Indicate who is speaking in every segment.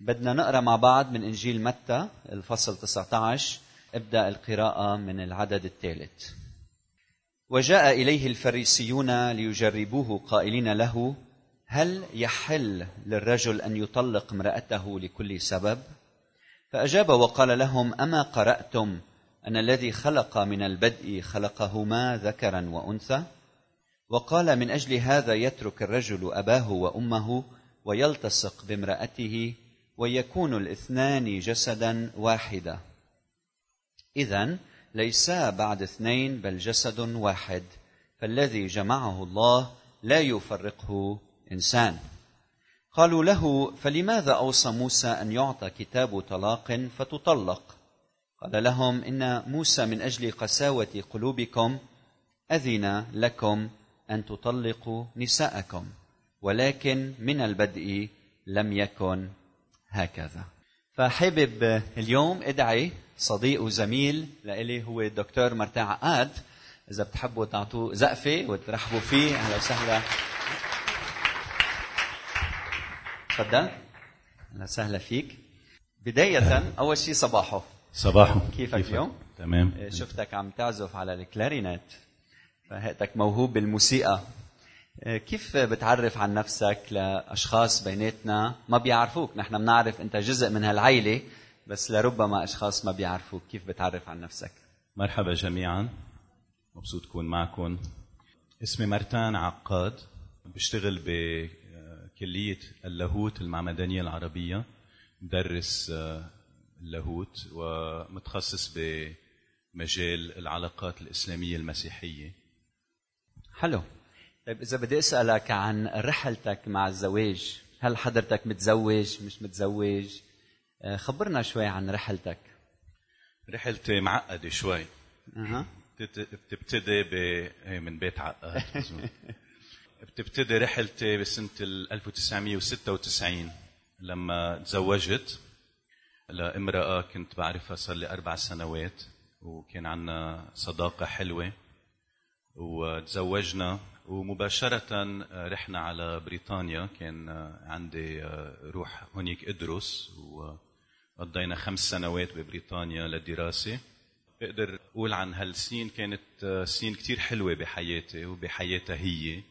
Speaker 1: بدنا نقرأ مع بعض من إنجيل متى الفصل 19 ابدأ القراءة من العدد الثالث. وجاء إليه الفريسيون ليجربوه قائلين له هل يحل للرجل أن يطلق امرأته لكل سبب؟ فأجاب وقال لهم أما قرأتم أن الذي خلق من البدء خلقهما ذكرا وأنثى؟ وقال من أجل هذا يترك الرجل أباه وأمه ويلتصق بامرأته ويكون الاثنان جسدا واحدا اذا ليسا بعد اثنين بل جسد واحد فالذي جمعه الله لا يفرقه إنسان. قالوا له فلماذا أوصى موسى أن يعطى كتاب طلاق فتطلق؟ قال لهم إن موسى من أجل قساوة قلوبكم أذن لكم أن تطلقوا نساءكم ولكن من البدء لم يكن هكذا. فحابب اليوم ادعي صديق وزميل لإلي هو الدكتور مرتاع عقاد. إذا بتحبوا تعطوه زقفة وترحبوا فيه أهلا وسهلا. تفضل. أهلا وسهلا فيك. بداية أول شيء صباحه
Speaker 2: صباحو.
Speaker 1: كيفك
Speaker 2: كيفك؟
Speaker 1: اليوم؟
Speaker 2: تمام.
Speaker 1: شفتك عم تعزف على الكلارينات فهيئتك موهوب بالموسيقى. كيف بتعرف عن نفسك لأشخاص بيناتنا ما بيعرفوك؟ نحن بنعرف أنت جزء من هالعيلة بس لربما أشخاص ما بيعرفوك. كيف بتعرف عن نفسك؟
Speaker 2: مرحبا جميعا. مبسوط أكون معكم. اسمي مرتان عقاد. بشتغل بكلية اللاهوت المعمدانية العربية. مدرس آه، اللاهوت ومتخصص بمجال العلاقات الإسلامية المسيحية.
Speaker 1: حلو. طيب إذا بدي أسألك عن رحلتك مع الزواج هل حضرتك متزوج مش متزوج؟ آه، خبرنا شوي عن رحلتك.
Speaker 2: رحلتي معقدة شوي. بتت- بتبتدي ب إيه، من بيت عقاد. بتبتدي رحلتي بسنة ال 1996 لما تزوجت. لامرأة كنت بعرفها صار لي أربع سنوات وكان عنا صداقة حلوة. وتزوجنا ومباشرة رحنا على بريطانيا. كان عندي روح هونيك ادرس وقضينا خمس سنوات ببريطانيا للدراسة بقدر أقول عن هالسنين كانت سنين كتير حلوة بحياتي وبحياتها هي.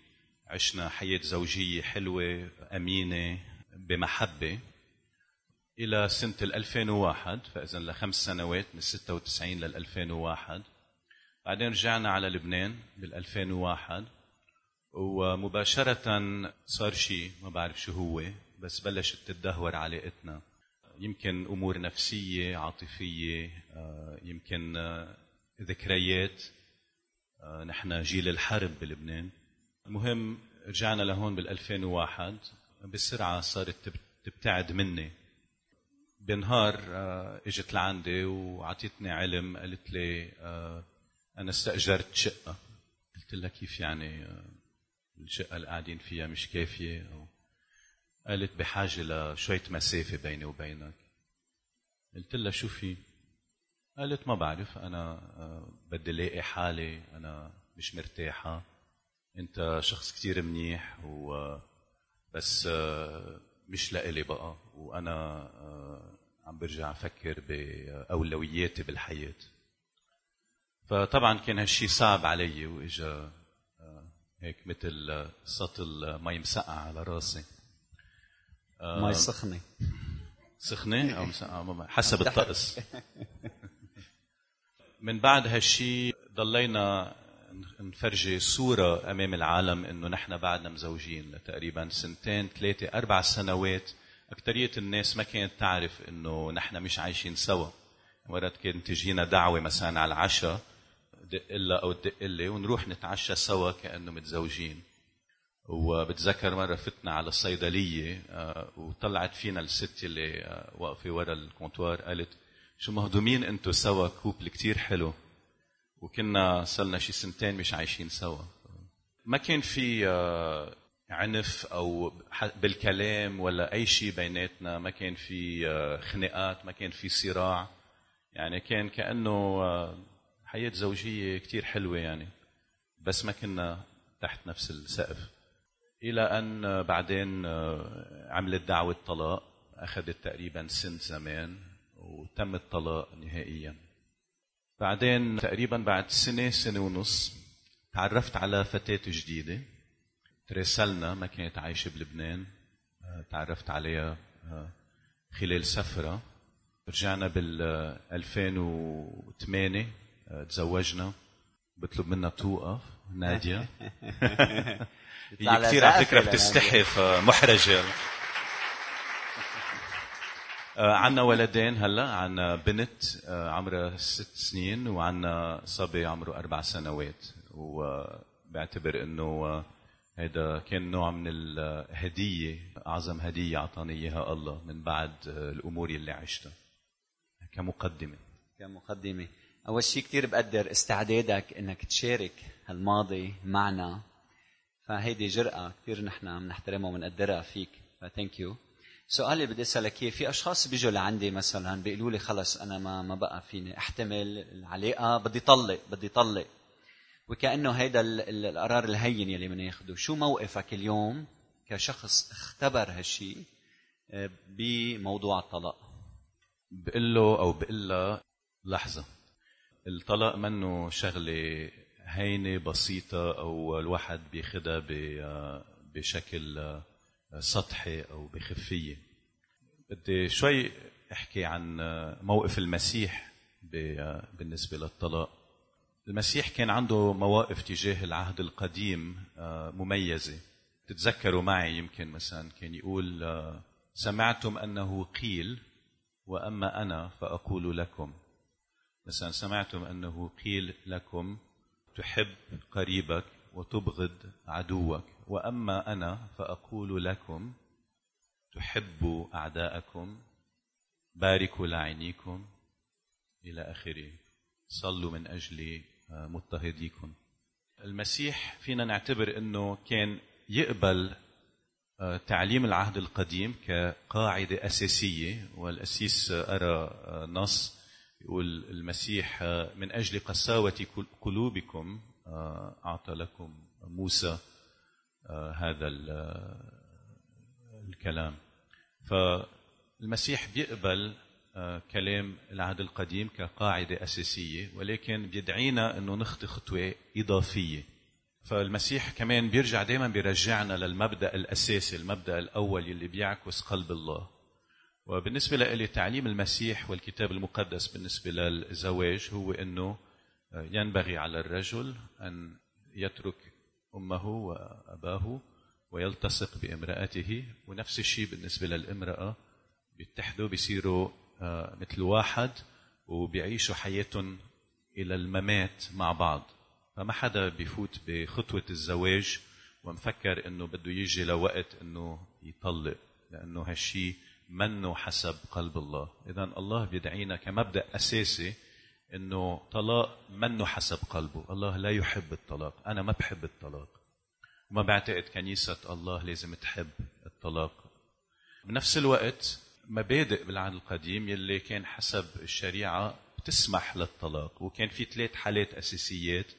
Speaker 2: عشنا حياة زوجية حلوة أمينة بمحبة. إلى سنة ال 2001 فإذا لخمس سنوات من 96 لل 2001 بعدين رجعنا على لبنان بال 2001 ومباشرة صار شيء ما بعرف شو هو بس بلشت تتدهور علاقتنا. يمكن أمور نفسية عاطفية آه، يمكن آه، ذكريات. آه، نحن جيل الحرب بلبنان. المهم رجعنا لهون بال 2001 بسرعة صارت تب- تبتعد مني. بنهار إجت لعندي وعطيتني علم قالت لي أنا استأجرت شقة. قلت لها كيف يعني الشقه اللي قاعدين فيها مش كافية أو قالت بحاجة لشوية مسافة بيني وبينك. قلت لها شو في؟ قالت ما بعرف أنا آه، بدي لاقي حالي أنا مش مرتاحة. أنت شخص كتير منيح و بس آه، مش لإلي بقى. وأنا آه، عم برجع أفكر بأولوياتي بالحياة. فطبعا كان هالشيء صعب علي وإجا آه، هيك مثل آه، سطل مي مسقع على راسي.
Speaker 1: مي سخنة.
Speaker 2: سخنة أو مسقعة؟ ما بعرف. حسب الطقس. من بعد هالشي ضلينا نفرجي صورة أمام العالم إنه نحن بعدنا مزوجين لتقريبا سنتين ثلاثة أربع سنوات. أكترية الناس ما كانت تعرف إنه نحن مش عايشين سوا. مرات كانت تجينا دعوة مثلا على العشاء دق لها أو تدق لي ونروح نتعشى سوا كأنه متزوجين. وبتذكر مرة فتنا على الصيدلية آه، وطلعت فينا الست اللي آه، واقفة ورا الكونتوار قالت شو مهضومين انتو سوا؟ كوبل كتير حلو. وكنا صلنا شي سنتين مش عايشين سوا. ما كان في آه، عنف أو بالكلام ولا أي شيء بيناتنا. ما كان في خناقات ما كان في صراع. يعني كان كأنه آه، حياة زوجية كتير حلوة يعني بس ما كنا تحت نفس السقف. إلى أن بعدين عملت دعوة طلاق أخذت تقريبا سنة زمان وتم الطلاق نهائيا. بعدين تقريبا بعد سنة سنة ونص تعرفت على فتاة جديدة تراسلنا ما كانت عايشة بلبنان آه، تعرفت عليها آه، خلال سفرة. رجعنا بال 2008 آه، تزوجنا. بطلب منها توقف نادية. هي كثير على فكرة بتستحي فمحرجة عنا ولدين هلا. عنا بنت عمرها ست سنين وعنا صبي عمره أربع سنوات. وبعتبر إنه هذا كان نوع من الهدية أعظم هدية أعطاني إياها الله من بعد الأمور اللي عشتها. كمقدمة.
Speaker 1: كمقدمة. أول شيء كثير بقدر استعدادك إنك تشارك هالماضي معنا. فهيدي جرأة كثير نحن بنحترمها وبنقدرها فيك. فثانك يو سؤالي بدي أسألك إياه في أشخاص بيجوا لعندي مثلا بيقولوا لي خلص أنا ما ما بقى فيني أحتمل العلاقة بدي طلق بدي طلق. وكأنه هيدا القرار الهين يلي بدنا ياخذه شو موقفك اليوم كشخص اختبر هالشيء آه، بموضوع الطلاق؟
Speaker 2: بقول له أو بقول لها لحظة. الطلاق منه شغلة هينة بسيطة أو الواحد بياخذها آه، بشكل سطحي أو بخفية. بدي شوي أحكي عن موقف المسيح بالنسبة للطلاق. المسيح كان عنده مواقف تجاه العهد القديم مميزة. تتذكروا معي يمكن مثلا كان يقول سمعتم أنه قيل وأما أنا فأقول لكم. مثلا سمعتم أنه قيل لكم تحب قريبك وتبغض عدوك وأما أنا فأقول لكم تحبوا أعداءكم باركوا لعينيكم إلى آخره. صلوا من أجل مضطهديكم. المسيح فينا نعتبر إنه كان يقبل آه، تعليم العهد القديم كقاعدة أساسية والأسيس أرى آه، نص. يقول المسيح آه، من أجل قساوة قلوبكم أعطى لكم موسى هذا الكلام. فالمسيح بيقبل كلام العهد القديم كقاعدة أساسية ولكن بيدعينا أنه نخطي خطوة إضافية. فالمسيح كمان بيرجع دائما بيرجعنا للمبدأ الأساسي المبدأ الأول اللي بيعكس قلب الله. وبالنسبة لي تعليم المسيح والكتاب المقدس بالنسبة للزواج هو أنه ينبغي على الرجل أن يترك أمه وأباه ويلتصق بامرأته. ونفس الشيء بالنسبة للامرأة بيتحدوا بيصيروا آه، مثل واحد وبيعيشوا حياتهم إلى الممات مع بعض. فما حدا بيفوت بخطوة الزواج ومفكر إنه بده يجي لوقت إنه يطلق لأنه هالشي منه حسب قلب الله. اذا الله بيدعينا كمبدأ أساسي إنه طلاق منه حسب قلبه. الله لا يحب الطلاق. أنا ما بحب الطلاق. وما بعتقد كنيسة الله لازم تحب الطلاق. بنفس الوقت مبادئ بالعهد القديم يلي كان حسب الشريعة بتسمح للطلاق. وكان في ثلاث حالات أساسيات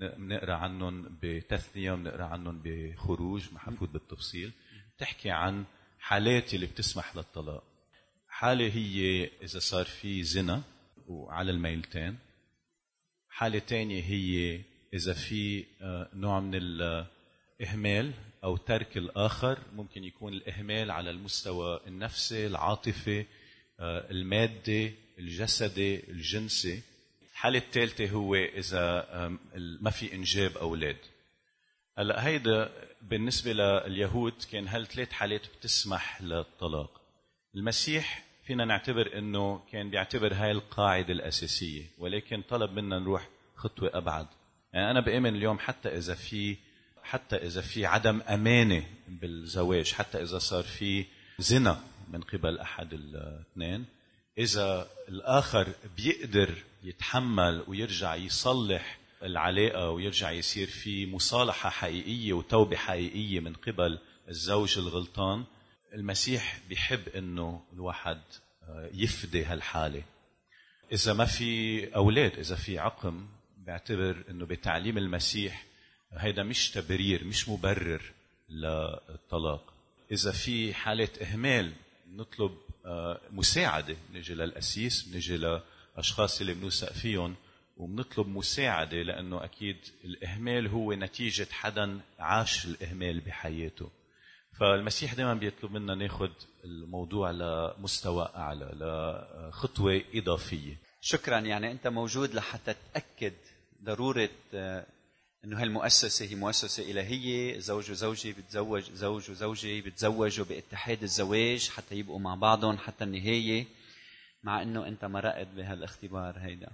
Speaker 2: بنقرأ عنهم بتثنية بنقرا عنهم بخروج. ما بالتفصيل. تحكي عن حالات اللي بتسمح للطلاق. حالة هي إذا صار في زنا وعلى الميلتين. حالة تانية هي إذا في آه، نوع من الإهمال أو ترك الآخر. ممكن يكون الإهمال على المستوى النفسي العاطفي آه، المادي الجسدي الجنسي. الحالة الثالثة هو إذا ما في إنجاب أولاد. هلا هيدا بالنسبة لليهود كان هالثلاث حالات بتسمح للطلاق؟ المسيح فينا نعتبر إنه كان بيعتبر هاي القاعدة الأساسية ولكن طلب منا نروح خطوة أبعد. يعني أنا بآمن اليوم حتى إذا في حتى إذا في عدم أمانة بالزواج حتى إذا صار في زنا من قبل أحد الاثنين إذا الآخر بيقدر يتحمل ويرجع يصلح العلاقة ويرجع يصير في مصالحة حقيقية وتوبة حقيقية من قبل الزوج الغلطان. المسيح بيحب إنه الواحد آه، يفدي هالحالة. إذا ما في أولاد إذا في عقم بعتبر إنه بتعليم المسيح هيدا مش تبرير مش مبرر للطلاق. إذا في حالة إهمال نطلب آه، مساعدة نجي للأسيس نجي لأشخاص اللي بنوثق فيهم. وبنطلب مساعدة لأنه أكيد الإهمال هو نتيجة حدا عاش الإهمال بحياته. فالمسيح دائما بيطلب منا ناخذ الموضوع لمستوى أعلى لخطوة إضافية.
Speaker 1: شكرا. يعني أنت موجود لحتى تأكد ضرورة آه، إنه هالمؤسسة هي مؤسسة إلهية. زوج وزوجة بتزوج زوج وزوجة بتزوجوا باتحاد الزواج حتى يبقوا مع بعضهم حتى النهاية مع إنه أنت مرقت بهالاختبار هيدا.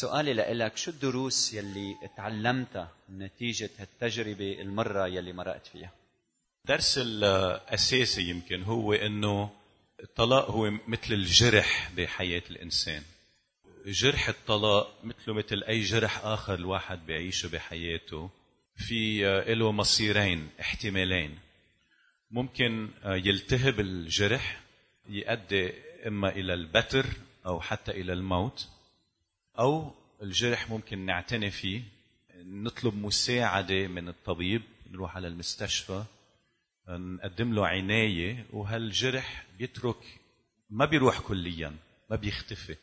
Speaker 1: سؤالي لك شو الدروس يلي تعلمتها نتيجة هالتجربة المرة يلي مرقت فيها؟
Speaker 2: الدرس الأساسي يمكن هو أنه الطلاق هو مثل الجرح بحياة الإنسان. جرح الطلاق مثله مثل أي جرح آخر الواحد بيعيشه بحياته في له مصيرين احتمالين. ممكن يلتهب الجرح يؤدي إما إلى البتر أو حتى إلى الموت. أو الجرح ممكن نعتني فيه. نطلب مساعدة من الطبيب نروح على المستشفى نقدم له عناية وهالجرح بيترك ما بيروح كليا ما بيختفي.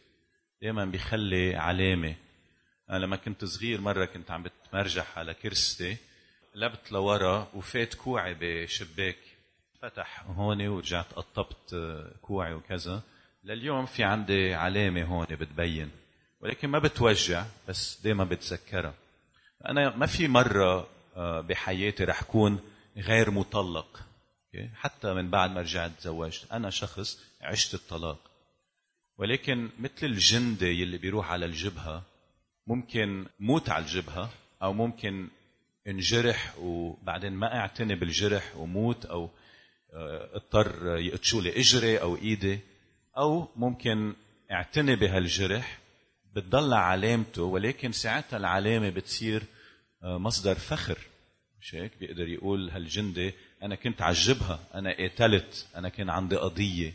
Speaker 2: دائما بيخلي علامة. أنا لما كنت صغير مرة كنت عم بتمرجح على كرستي لبت لورا وفات كوعي بشباك. فتح هون ورجعت قطبت كوعي وكذا. لليوم في عندي علامة هون بتبين. ولكن ما بتوجع بس دائما بتذكرها. أنا ما في مرة آه، بحياتي رح كون غير مطلق. حتى من بعد ما رجعت تزوجت. أنا شخص عشت الطلاق. ولكن مثل الجندي يلي بيروح على الجبهة ممكن موت على الجبهة أو ممكن انجرح وبعدين ما أعتني بالجرح وموت أو آه، اضطر يقتشوا لي إجري أو إيدي أو ممكن اعتني بهالجرح بتضل علامته ولكن ساعتها العلامة بتصير آه، مصدر فخر. مش هيك؟ بيقدر يقول هالجندي أنا كنت الجبهه أنا قاتلت أنا كان عندي قضية.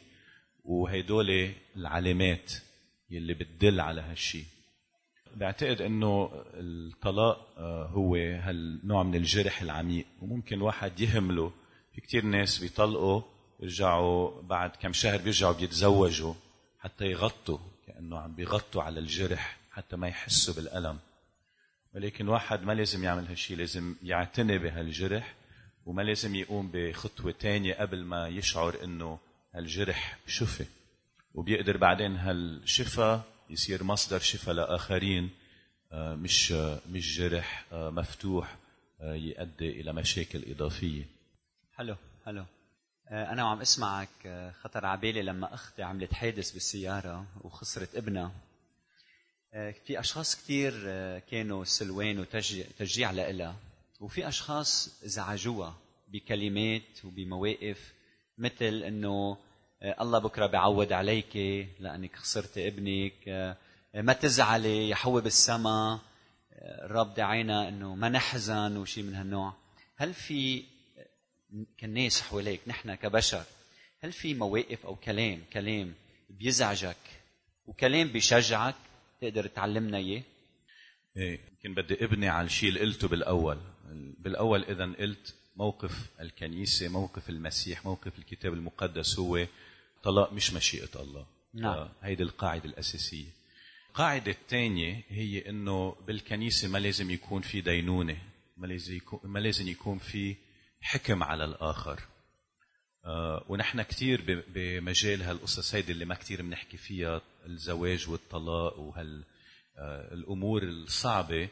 Speaker 2: وهيدول العلامات يلي بتدل على هالشيء بعتقد إنه الطلاق آه، هو هالنوع من الجرح العميق. وممكن واحد يهمله. في كتير ناس بيطلقوا بيرجعوا بعد كم شهر بيرجعوا بيتزوجوا حتى يغطوا. كانه عم بيغطوا على الجرح حتى ما يحسوا بالألم. ولكن واحد ما لازم يعمل هالشيء لازم يعتني بهالجرح وما لازم يقوم بخطوة تانية قبل ما يشعر إنه هالجرح شفي. وبيقدر بعدين هالشفاء يصير مصدر شفاء لآخرين آه، مش مش جرح آه، مفتوح آه، يؤدي إلى مشاكل إضافية.
Speaker 1: حلو حلو أنا وعم أسمعك خطر على بالي لما أختي عملت حادث بالسيارة وخسرت ابنها. في أشخاص كثير كانوا سلوان وتشجيع لها وفي أشخاص زعجوها بكلمات وبمواقف مثل آه، الله بكرة بيعوض عليك لأنك خسرتي ابنك آه، ما تزعلي يحوي بالسما آه، الرب دعينا إنه ما نحزن وشيء من هالنوع. هل في كالناس حواليك نحن كبشر هل في مواقف أو كلام كلام بيزعجك وكلام بيشجعك تقدر تعلمنا إياه؟
Speaker 2: إيه يمكن بدي ابني على الشيء اللي قلته بالأول. بالأول اذا قلت موقف الكنيسة موقف المسيح موقف الكتاب المقدس هو طلاق مش مشيئة الله.
Speaker 1: نعم.
Speaker 2: هيدي القاعدة الأساسية. القاعدة الثانية هي أنه بالكنيسة ما لازم يكون في دينونة ما لازم يكون, ما لازم يكون في حكم على الآخر. آه ونحن كثير بمجال هالقصص هيدي اللي ما كثير بنحكي فيها الزواج والطلاق وهال آه الأمور الصعبة.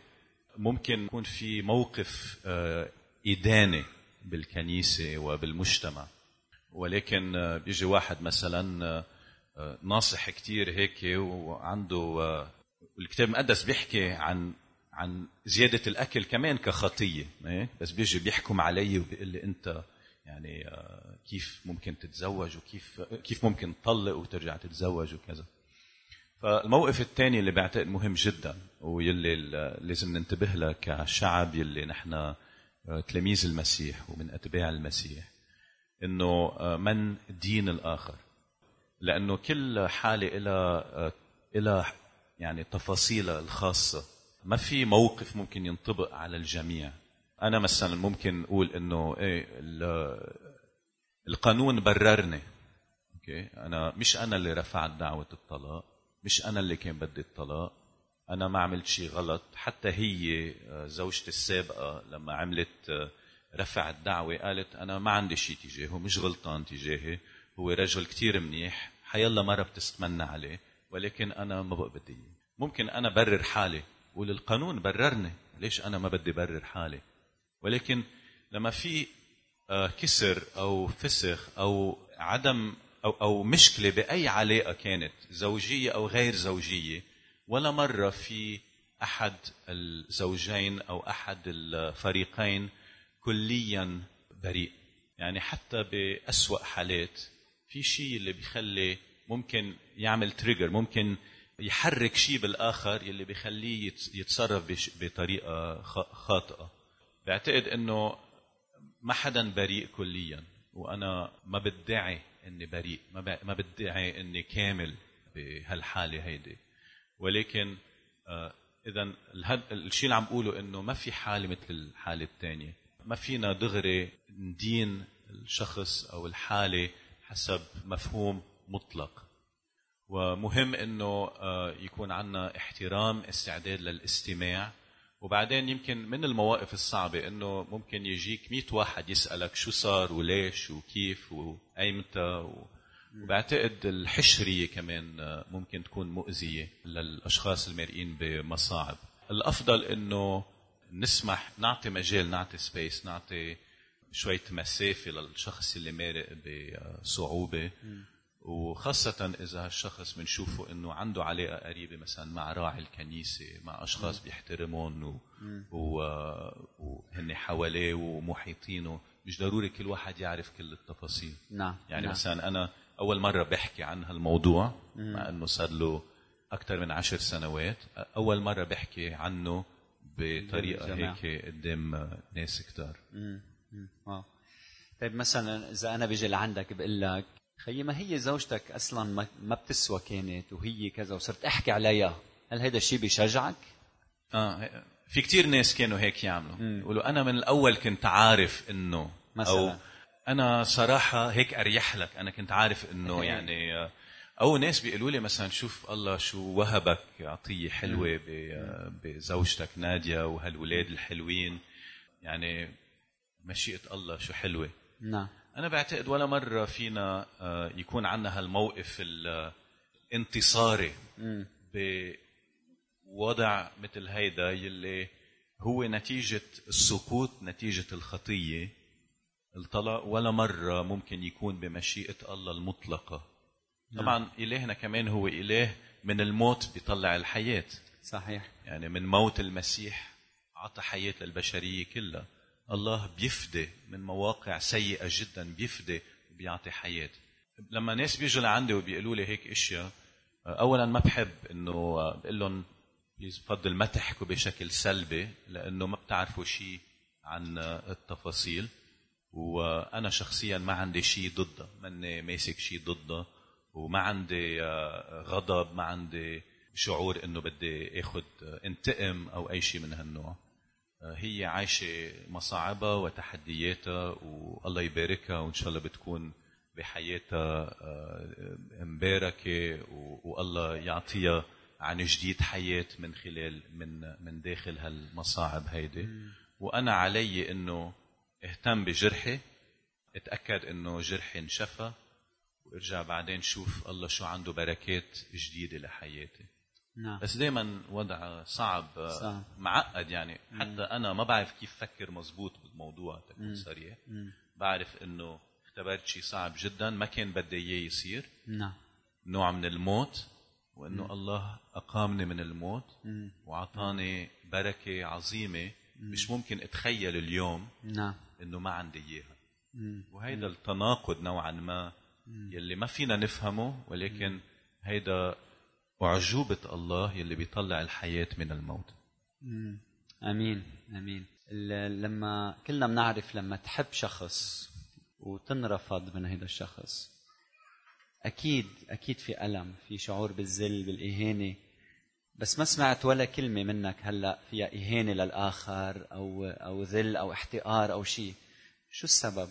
Speaker 2: ممكن يكون في موقف آه إدانة بالكنيسة وبالمجتمع. ولكن بيجي واحد مثلا ناصح كتير هيك وعنده الكتاب المقدس بيحكي عن عن زيادة الأكل كمان كخطية بس بيجي بيحكم علي وبيقول لي أنت يعني كيف ممكن تتزوج وكيف كيف ممكن تطلق وترجع تتزوج وكذا. فالموقف الثاني اللي بعتقد مهم جدا ويلي لازم ننتبه له كشعب يلي نحن تلاميذ المسيح ومن أتباع المسيح إنه آه، من دين الآخر؟ لأنه كل حالة لها لها يعني تفاصيلها الخاصة. ما في موقف ممكن ينطبق على الجميع؟ أنا مثلا ممكن أقول إنه إيه القانون بررني. أوكي؟ أنا مش أنا اللي رفعت دعوة الطلاق مش أنا اللي كان بدي الطلاق. أنا ما عملت شيء غلط. حتى هي آه، زوجتي السابقة لما عملت آه، رفعت دعوة قالت أنا ما عندي شيء تجاهه مش غلطان تجاهي. هو رجل كتير منيح. حيلا مرة بتستمنى عليه ولكن أنا ما بقى بدي. ممكن أنا برر حالي. وللقانون بررني ليش أنا ما بدي برر حالي؟ ولكن لما في آه، كسر أو فسخ أو عدم أو, أو مشكلة بأي علاقة كانت زوجية أو غير زوجية ولا مرة في أحد الزوجين أو أحد الفريقين كليا بريء. يعني حتى بأسوأ حالات في شيء اللي بيخلي ممكن يعمل تريجر ممكن يحرك شيء بالآخر يلي بيخليه يتص- يتصرف بطريقة خاطئة. بعتقد إنه ما حدا بريء كليا وأنا ما بدعي إني بريء ما بدعي إني كامل بهالحالة هيدي. ولكن اذا الشيء اللي عم بقوله إنه ما في حالة مثل الحالة الثانية ما فينا دغري ندين الشخص أو الحالة حسب مفهوم مطلق. ومهم إنه آه، يكون عندنا احترام استعداد للاستماع. وبعدين يمكن من المواقف الصعبة إنه ممكن يجيك مئة واحد يسألك شو صار وليش وكيف وايمتى. وبعتقد الحشرية كمان آه، ممكن تكون مؤذية للأشخاص المرئين بمصاعب. الأفضل إنه نسمح نعطي مجال نعطي سبيس نعطي شوية مسافة للشخص اللي مارق بصعوبة. وخاصة إذا هالشخص بنشوفه إنه عنده علاقة قريبة مثلا مع راعي الكنيسة مع أشخاص. و... وهن حواليه ومحيطينه مش ضروري كل واحد يعرف كل التفاصيل
Speaker 1: نعم
Speaker 2: يعني
Speaker 1: نعم.
Speaker 2: مثلا أنا أول مرة بحكي عن هالموضوع مع إنه صار له أكثر من عشر سنوات أول مرة بحكي عنه بطريقة. هيك قدام ناس كتار
Speaker 1: مم. مم. واو. طيب مثلا إذا أنا بيجي لعندك بقول لك خيي ما هي زوجتك أصلا ما- بتسوى كانت؟ وهي كذا وصرت أحكي عليها. هل هذا الشيء بيشجعك؟
Speaker 2: آه في كتير ناس كانوا هيك يعملوا. يقولوا أنا من الأول كنت عارف إنه
Speaker 1: مثلاً.
Speaker 2: أو أنا صراحة هيك أريح لك أنا كنت عارف إنه
Speaker 1: إيه.
Speaker 2: يعني آه، أو ناس بيقولوا لي مثلا شوف الله شو وهبك عطيه حلوة بزوجتك ناديه وهالولاد الحلوين. يعني مشيئة الله شو حلوة.
Speaker 1: نعم.
Speaker 2: أنا بعتقد ولا مرة فينا آه، يكون عندنا هالموقف الانتصاري بوضع مثل هيدا يلي هو نتيجة السقوط نتيجة الخطية. الطلاق ولا مرة ممكن يكون بمشيئة الله المطلقة. طبعا إلهنا كمان هو إله من الموت بيطلع الحياة.
Speaker 1: صحيح.
Speaker 2: يعني من موت المسيح عطى حياة للبشرية كلها. الله بيفدي من مواقع سيئة جدا بيفدي وبيعطي حياة. لما ناس بيجوا لعندي وبيقولوا لي هيك إشياء اولا ما بحب إنه بقول لهم بفضل ما تحكوا بشكل سلبي لأنه ما بتعرفوا شيء عن التفاصيل. وأنا شخصيا ما عندي شيء ضده ماني ماسك شيء ضده وما عندي غضب ما عندي شعور إنه بدي اخذ انتقم أو أي شيء من هالنوع. هي عايشة مصاعبها وتحدياتها والله يباركها وإن شاء الله بتكون بحياتها آه، مباركة و- والله يعطيها عن جديد حياة من خلال من من داخل هالمصاعب هيدي. وأنا علي إنه اهتم بجرحي اتأكد إنه جرحي انشفى وارجع بعدين شوف الله شو عنده بركات جديدة لحياتي.
Speaker 1: نعم.
Speaker 2: بس دائما وضع صعب
Speaker 1: صعب.
Speaker 2: معقد يعني. حتى أنا ما بعرف كيف فكر مزبوط بالموضوع تكون صريح بعرف إنه اختبرت شيء صعب جدا ما كان بدي إياه يصير.
Speaker 1: نعم.
Speaker 2: نوع من الموت وإنه الله أقامني من الموت وأعطاني بركة عظيمة مش ممكن أتخيل اليوم
Speaker 1: نعم.
Speaker 2: إنه ما عندي إياها. وهيدا التناقض نوعا ما يلي ما فينا نفهمه ولكن هيدا أعجوبة الله يلي بيطلع الحياة من الموت.
Speaker 1: آمين ال- لما كلنا بنعرف لما تحب شخص وتنرفض من هذا الشخص أكيد أكيد في ألم في شعور بالذل بالإهانة. بس ما سمعت ولا كلمة منك هلأ فيها إهانة للآخر أو أو ذل أو احتقار أو شيء شو السبب؟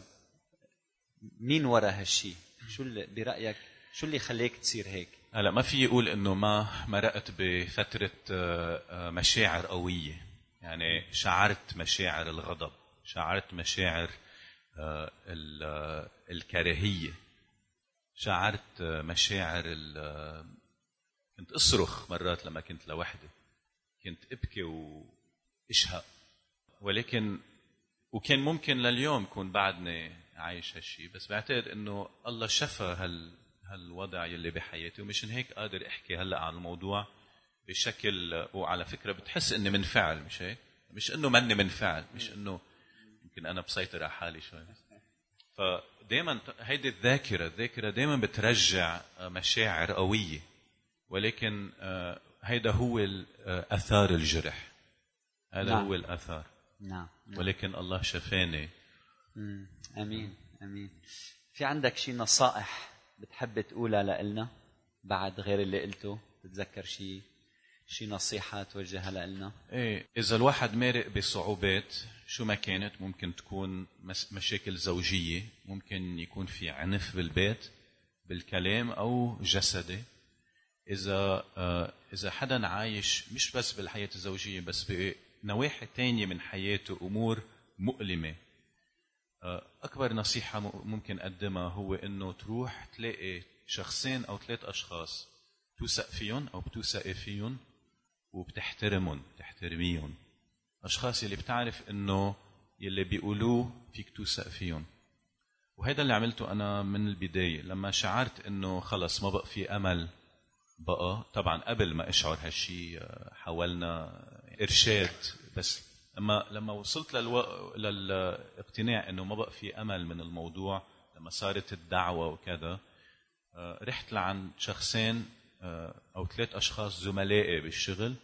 Speaker 1: مين ورا هالشيء شو اللي برأيك شو اللي خليك تصير هيك؟
Speaker 2: هلا ما في يقول إنه ما مرقت بفترة آه، آه، مشاعر قوية. يعني شعرت مشاعر الغضب شعرت مشاعر آه، ال- الكراهية. شعرت مشاعر كنت أصرخ مرات لما كنت لوحدي. كنت أبكي وأشهق. ولكن وكان ممكن لليوم كون بعدني عايش هالشيء بس بعتقد إنه الله شفى هال هالوضع يلي بحياتي ومشان هيك قادر أحكي هلأ عن الموضوع بشكل وعلى فكرة بتحس إني منفعل مش هيك؟ مش إنه مني منفعل مش إنه يمكن أنا بسيطر على حالي شوي فدائما هيدي الذاكرة الذاكرة دائما بترجع مشاعر قوية ولكن آه، هيدا هو آه، آثار الجرح هذا
Speaker 1: نعم.
Speaker 2: هو الآثار
Speaker 1: نعم
Speaker 2: ولكن الله شفاني.
Speaker 1: أمين أمين في عندك شي نصائح بتحب تقولها لنا بعد غير اللي قلته؟ تتذكر شي شي نصيحة توجهها لنا
Speaker 2: إيه إذا الواحد مارق بصعوبات شو ما كانت ممكن تكون مشاكل زوجية ممكن يكون في عنف بالبيت بالكلام أو جسدي. إذا آه، إذا حدا عايش مش بس بالحياة الزوجية بس بنواحي تانية من حياته أمور مؤلمة. آه، أكبر نصيحة م- ممكن أقدمها هو إنه تروح تلاقي شخصين أو ثلاث أشخاص توثق فيهم أو بتوثقي فيهم وبتحترمهم بتحترميهم. أشخاص اللي بتعرف إنه يلي بيقولوه فيك توثق فيهم. وهذا اللي عملته أنا من البداية. لما شعرت إنه خلص ما بقى في أمل بقى طبعا قبل ما أشعر هالشيء آه، حاولنا إرشاد بس لما لما وصلت للو... للاقتناع إنه ما بقى في أمل من الموضوع لما صارت الدعوة وكذا آه، رحت لعند شخصين آه، أو ثلاث أشخاص زملائي بالشغل.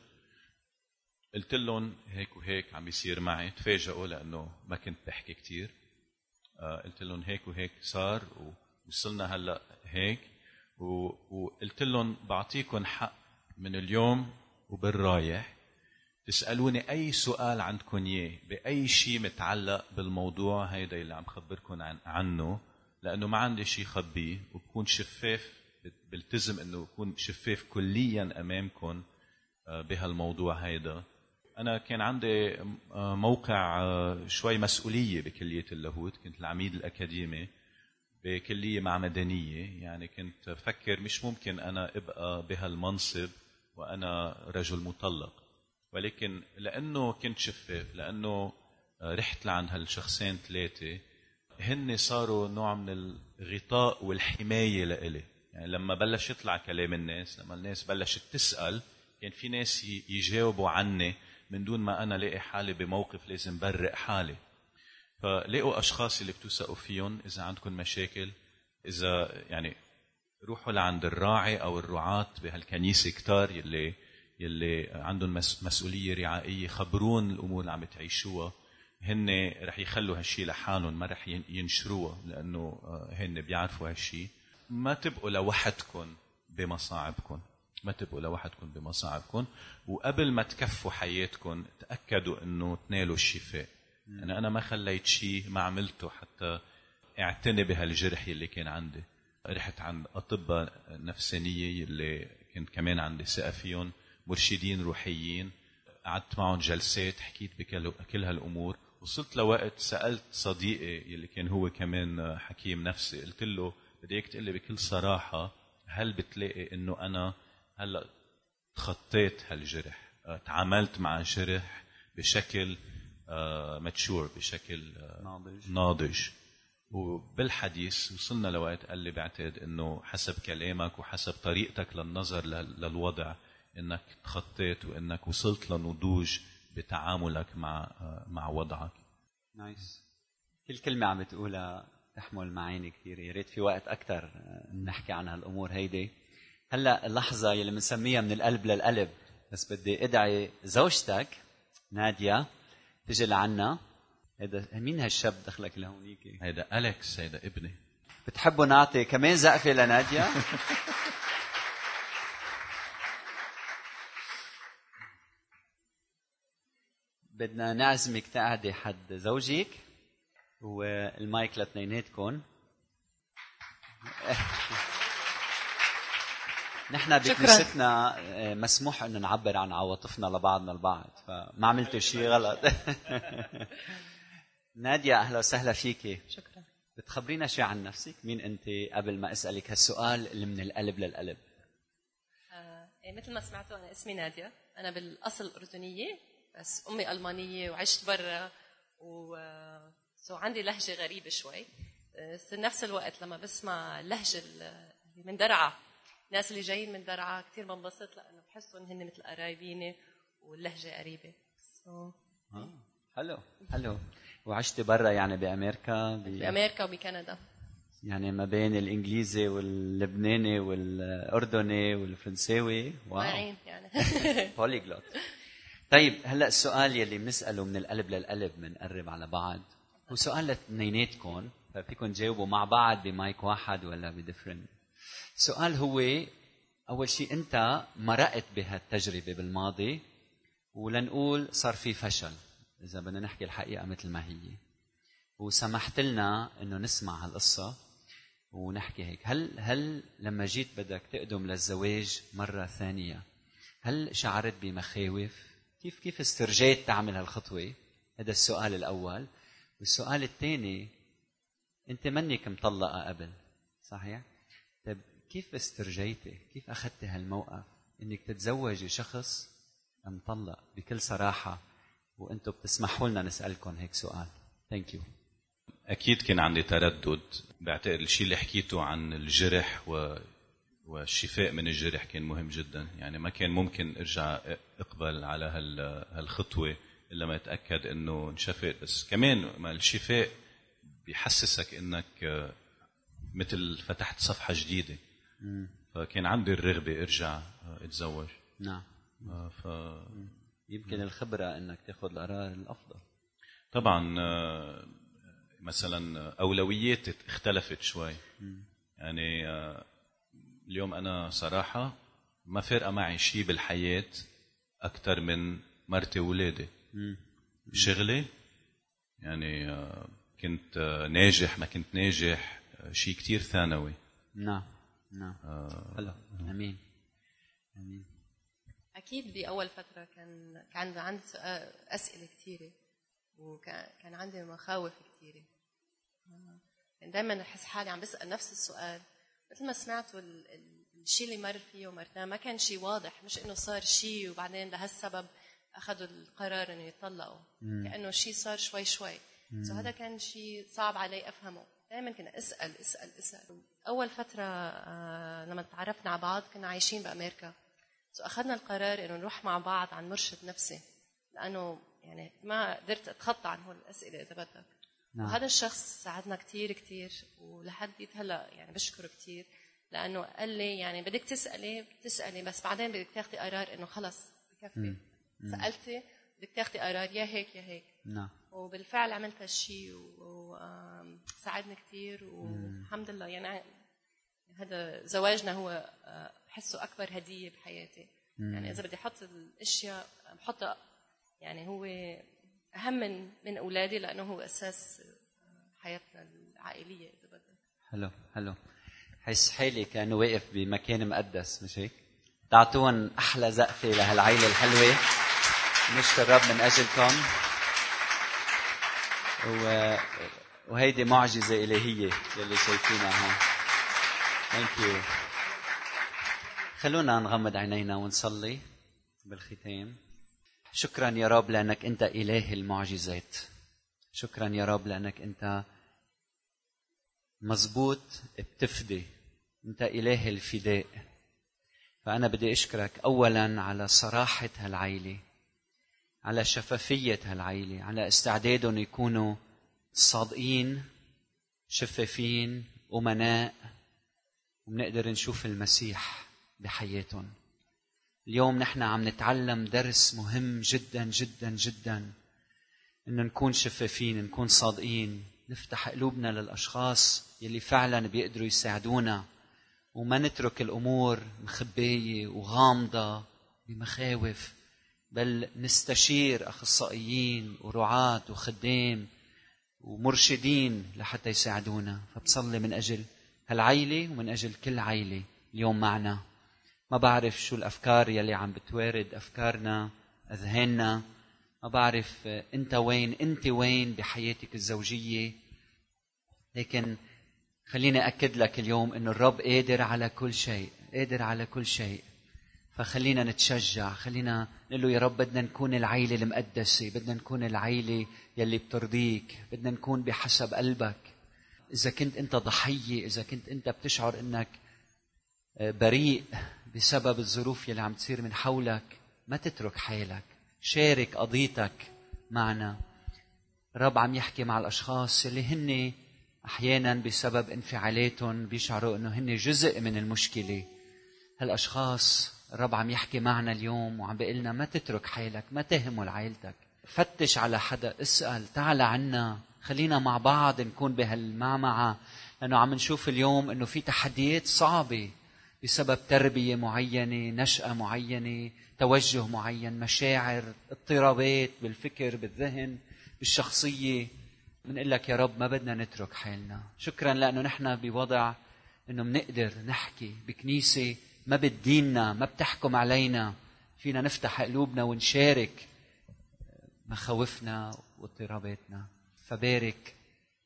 Speaker 2: قلت لهم هيك وهيك عم بيصير معي. تفاجئوا لأنه ما كنت بحكي كثير قلت لهم هيك وهيك صار ووصلنا هلأ هيك. وقلت لهم بعطيكم حق من اليوم وبالرايح. تسألوني أي سؤال عندكم إياه بأي شيء متعلق بالموضوع هيدا اللي عم خبركم عن عنه لأنه ما عندي شيء خبيه وبكون شفاف بلتزم إنه بكون شفاف كليا امامكم آه، بهالموضوع هيدا. أنا كان عندي آه، موقع آه، شوي مسؤولية بكلية اللاهوت كنت العميد الأكاديمي بكلية معمدانيه يعني كنت فكر مش ممكن أنا أبقى بهالمنصب وأنا رجل مطلق. ولكن لأنه كنت شفاف لأنه آه، رحت لعند هالشخصين ثلاثة هن صاروا نوع من الغطاء والحماية لإلي. يعني لما بلش يطلع كلام الناس لما الناس بلشت تسأل كان في ناس يجاوبوا عني من دون ما أنا لاقي حالي بموقف لازم برق حالي. فلاقوا أشخاص اللي بتوثقوا فيهم إذا عندكم مشاكل إذا يعني روحوا لعند الراعي أو الرعاة بهالكنيسة كتار يلي يلي عندهم مس- مسؤولية رعائية خبرون الأمور اللي عم تعيشوها. هن رح يخلوا هالشيء لحالهم ما رح ين- ينشروها لأنه آه، هن بيعرفوا هالشيء ما تبقوا لوحدكم بمصاعبكم ما تبقوا لوحدكم بمصاعبكم وقبل ما تكفوا حياتكم تأكدوا إنه تنالوا الشفاء. يعني أنا ما خليت شيء ما عملته حتى اعتني بهالجرح اللي كان عندي. رحت عند أطباء نفسانية اللي كنت كمان عندي ثقة فيهم. مرشدين روحيين قعدت معهم جلسات حكيت بكل كل هالأمور. وصلت لوقت سألت صديقي اللي كان هو كمان حكيم نفسي قلت له بدي إياك تقول لي بكل صراحة هل بتلاقي إنه أنا هلأ تخطيت هالجرح؟ آه، تعاملت مع الجرح بشكل ماتشور بشكل آه،
Speaker 1: ناضج.
Speaker 2: ناضج. وبالحديث وصلنا لوقت قال لي بعتقد إنه حسب كلامك وحسب طريقتك للنظر لل- للوضع إنك تخطيت وإنك وصلت لنضوج بتعاملك مع مع وضعك.
Speaker 1: نايس كل كلمة عم بتقولها تحمل معاني كثير يا ريت في وقت أكثر نحكي عن هالأمور هيدي. هلأ اللحظة يلي بنسميها من القلب للقلب. بس بدي أدعي زوجتك نادية تجي لعنا. هيدا مين هالشاب دخلك لهونيك
Speaker 2: هيدا أليكس هيدا ابني.
Speaker 1: بتحبوا نعطي كمان زقفة لنادية؟ بدنا نعزمك تقعدي حد زوجك والمايك لاثنيناتكم نحن بكنيستنا آه، مسموح إنه نعبر عن عواطفنا لبعضنا البعض فما عملتوا شيء غلط. نادية أهلا وسهلا فيكي.
Speaker 3: شكرا.
Speaker 1: بتخبرينا شيء عن نفسك؟ مين أنت؟ قبل ما أسألك هالسؤال اللي من القلب للقلب.
Speaker 3: آه إيه، مثل ما سمعتوا أنا اسمي نادية. أنا بالأصل أردنية. بس أمي ألمانية وعشت برا و سو عندي لهجة غريبة شوي. بس نفس الوقت لما بسمع اللي من درعا الناس اللي جايين من درعا كثير بنبسط لأنه بحسهم هن مثل قرايبيني واللهجة قريبة. so
Speaker 1: آه. حلو حلو. وعشت برا يعني بأمريكا؟ ب...
Speaker 3: بأمريكا وبكندا.
Speaker 1: يعني ما بين الإنجليزي واللبناني والأردني والفرنساوي؟
Speaker 3: wow. يعني.
Speaker 1: polyglot طيب هلا السؤال يلي بنسأله من القلب للقلب بنقرب على بعض. هو سؤال لاثنيناتكم ففيكم تجاوبوا مع بعض بمايك واحد ولا ب different السؤال هو أول شيء أنت مرقت بهالتجربة بالماضي؟ ولنقول صار في فشل إذا بدنا نحكي الحقيقة مثل ما هي. وسمحت لنا إنه نسمع هالقصة ونحكي هيك. هل هل لما جيت بدك تقدم للزواج مرة ثانية هل شعرت بمخاوف؟ كيف كيف استرجيت تعمل هالخطوة؟ هذا السؤال الأول. والسؤال الثاني أنت منك مطلقه قبل؟ صحيح؟ طيب كيف استرجيتي كيف اخذتي هالموقف؟ إنك تتزوجي شخص مطلق بكل صراحة وأنتم بتسمحوا لنا نسألكم هيك سؤال. thank you
Speaker 2: أكيد كان عندي تردد. بعتقد الشيء اللي حكيته عن الجرح و والشفاء من الجرح كان مهم جدا. يعني ما كان ممكن أرجع اقبل على هالخطوة إلا ما اتاكد إنه انشفت. بس كمان ما الشفاء بيحسسك إنك مثل فتحت صفحة جديدة. فكان عندي الرغبة أرجع أتزوج.
Speaker 1: نعم.
Speaker 2: آه، ف
Speaker 1: يمكن الخبرة إنك تأخذ القرار الأفضل.
Speaker 2: طبعا آه، مثلا اولوياتي اختلفت شوي. يعني آه، اليوم أنا صراحة ما فارقة معي شيء بالحياة أكثر من مرتي واولادي شغلي يعني آه، كنت ناجح ما كنت ناجح شيء كتير ثانوي.
Speaker 1: نعم نعم. هلا أمين.
Speaker 3: أمين. أكيد بأول فترة كان كان عندي أسئلة كثيره وكان عندي مخاوف كثيره كان دائما أحس حالي عم بسأل نفس السؤال. مثل ما سمعتوا الشيء اللي مر فيه ومرتاه ما كان شيء واضح مش إنه صار شيء وبعدين لهالسبب أخذوا القرار إنه يطلقوا كأنه شيء صار شوي شوي. so هذا كان شيء صعب علي أفهمه. دائما كنا اسأل اسأل اسأل. أول فترة آه لما تعرفنا على بعض كنا عايشين بأمريكا. so أخذنا القرار إنه نروح مع بعض عن مرشد نفسي. لأنه يعني ما قدرت أتخطى عن هول الأسئلة إذا بدك. نعم. وهذا الشخص ساعدنا كثير كثير ولحد هلا يعني بشكره كثير لأنه قال لي يعني بدك تسألي بتسألي بس بعدين بدك تاخذي قرار إنه خلص بكفي. سألتي بدك تاخذي قرار يا هيك يا هيك.
Speaker 1: نعم.
Speaker 3: وبالفعل عملت هالشيء وساعدني كثير والحمد لله. يعني هذا زواجنا هو آه، بحسه أكبر هدية بحياتي. مم. يعني إذا بدي أحط الأشياء بحطها يعني هو أهم من من أولادي لأنه هو أساس حياتنا العائلية. إذا بدك.
Speaker 1: حلو حلو حس حالي كانه واقف بمكان مقدس مش هيك؟ تعطوهم أحلى زقفة لهالعيلة الحلوة. نشكر الرب من أجلكم. و... وهيدي معجزة إلهية يلي شايفينها هون. ثانك يو خلونا نغمض عينينا ونصلي بالختام. شكرا يا رب لأنك أنت إله المعجزات. شكرا يا رب لأنك أنت مزبوط بتفدي. أنت إله الفداء. فأنا بدي أشكرك اولا على صراحة هالعيلة على شفافية هالعيلة على استعدادهم يكونوا صادقين شفافين أمناء وبنقدر نشوف المسيح بحياتهم. اليوم نحن عم نتعلم درس مهم جدا جدا جدا. ان نكون شفافين نكون صادقين نفتح قلوبنا للأشخاص يلي فعلا بيقدروا يساعدونا. وما نترك الأمور مخبية وغامضة بمخاوف بل نستشير أخصائيين ورعاة وخدام ومرشدين لحتى يساعدونا. فبصلي من أجل هالعيلة ومن أجل كل عيلة اليوم معنا. ما بعرف شو الأفكار يلي عم بتوارد أفكارنا أذهاننا. ما بعرف أنت وين؟ أنت وين بحياتك الزوجية؟ لكن خليني أكد لك اليوم إنه الرب قادر على كل شيء قادر على كل شيء. فخلينا نتشجع خلينا نقول له يا رب بدنا نكون العيلة المقدسة بدنا نكون العيلة يلي بترضيك بدنا نكون بحسب قلبك. إذا كنت أنت ضحية إذا كنت أنت بتشعر أنك آه، بريء بسبب الظروف يلي عم تصير من حولك ما تترك حالك. شارك قضيتك معنا. الرب عم يحكي مع الأشخاص اللي هن أحيانا بسبب انفعالاتهم بيشعروا أنه هن جزء من المشكلة. هالأشخاص الرب عم يحكي معنا اليوم وعم بيقول لنا ما تترك حالك ما تهمل عائلتك. فتش على حدا اسأل تعال عنا. خلينا مع بعض نكون بهالمعمعة. لأنه عم نشوف اليوم أنه في تحديات صعبة. بسبب تربية معينة نشأة معينة توجه معين مشاعر اضطرابات بالفكر بالذهن بالشخصية. بنقول لك يا رب ما بدنا نترك حالنا. شكرا لأنه نحن بوضع أنه بنقدر نحكي بكنيسة ما بتديننا ما بتحكم علينا. فينا نفتح قلوبنا ونشارك مخاوفنا واضطراباتنا. فبارك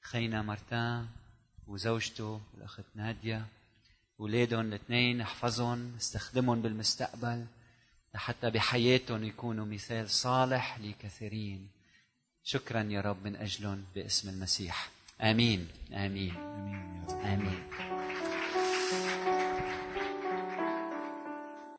Speaker 1: خينا مارتان وزوجته الأخت نادية. أولادهم الاثنين احفظهم استخدمهم بالمستقبل لحتى بحياتهم يكونوا مثال صالح لكثيرين. شكرا يا رب من أجلهم باسم المسيح. آمين آمين. آمين, آمين.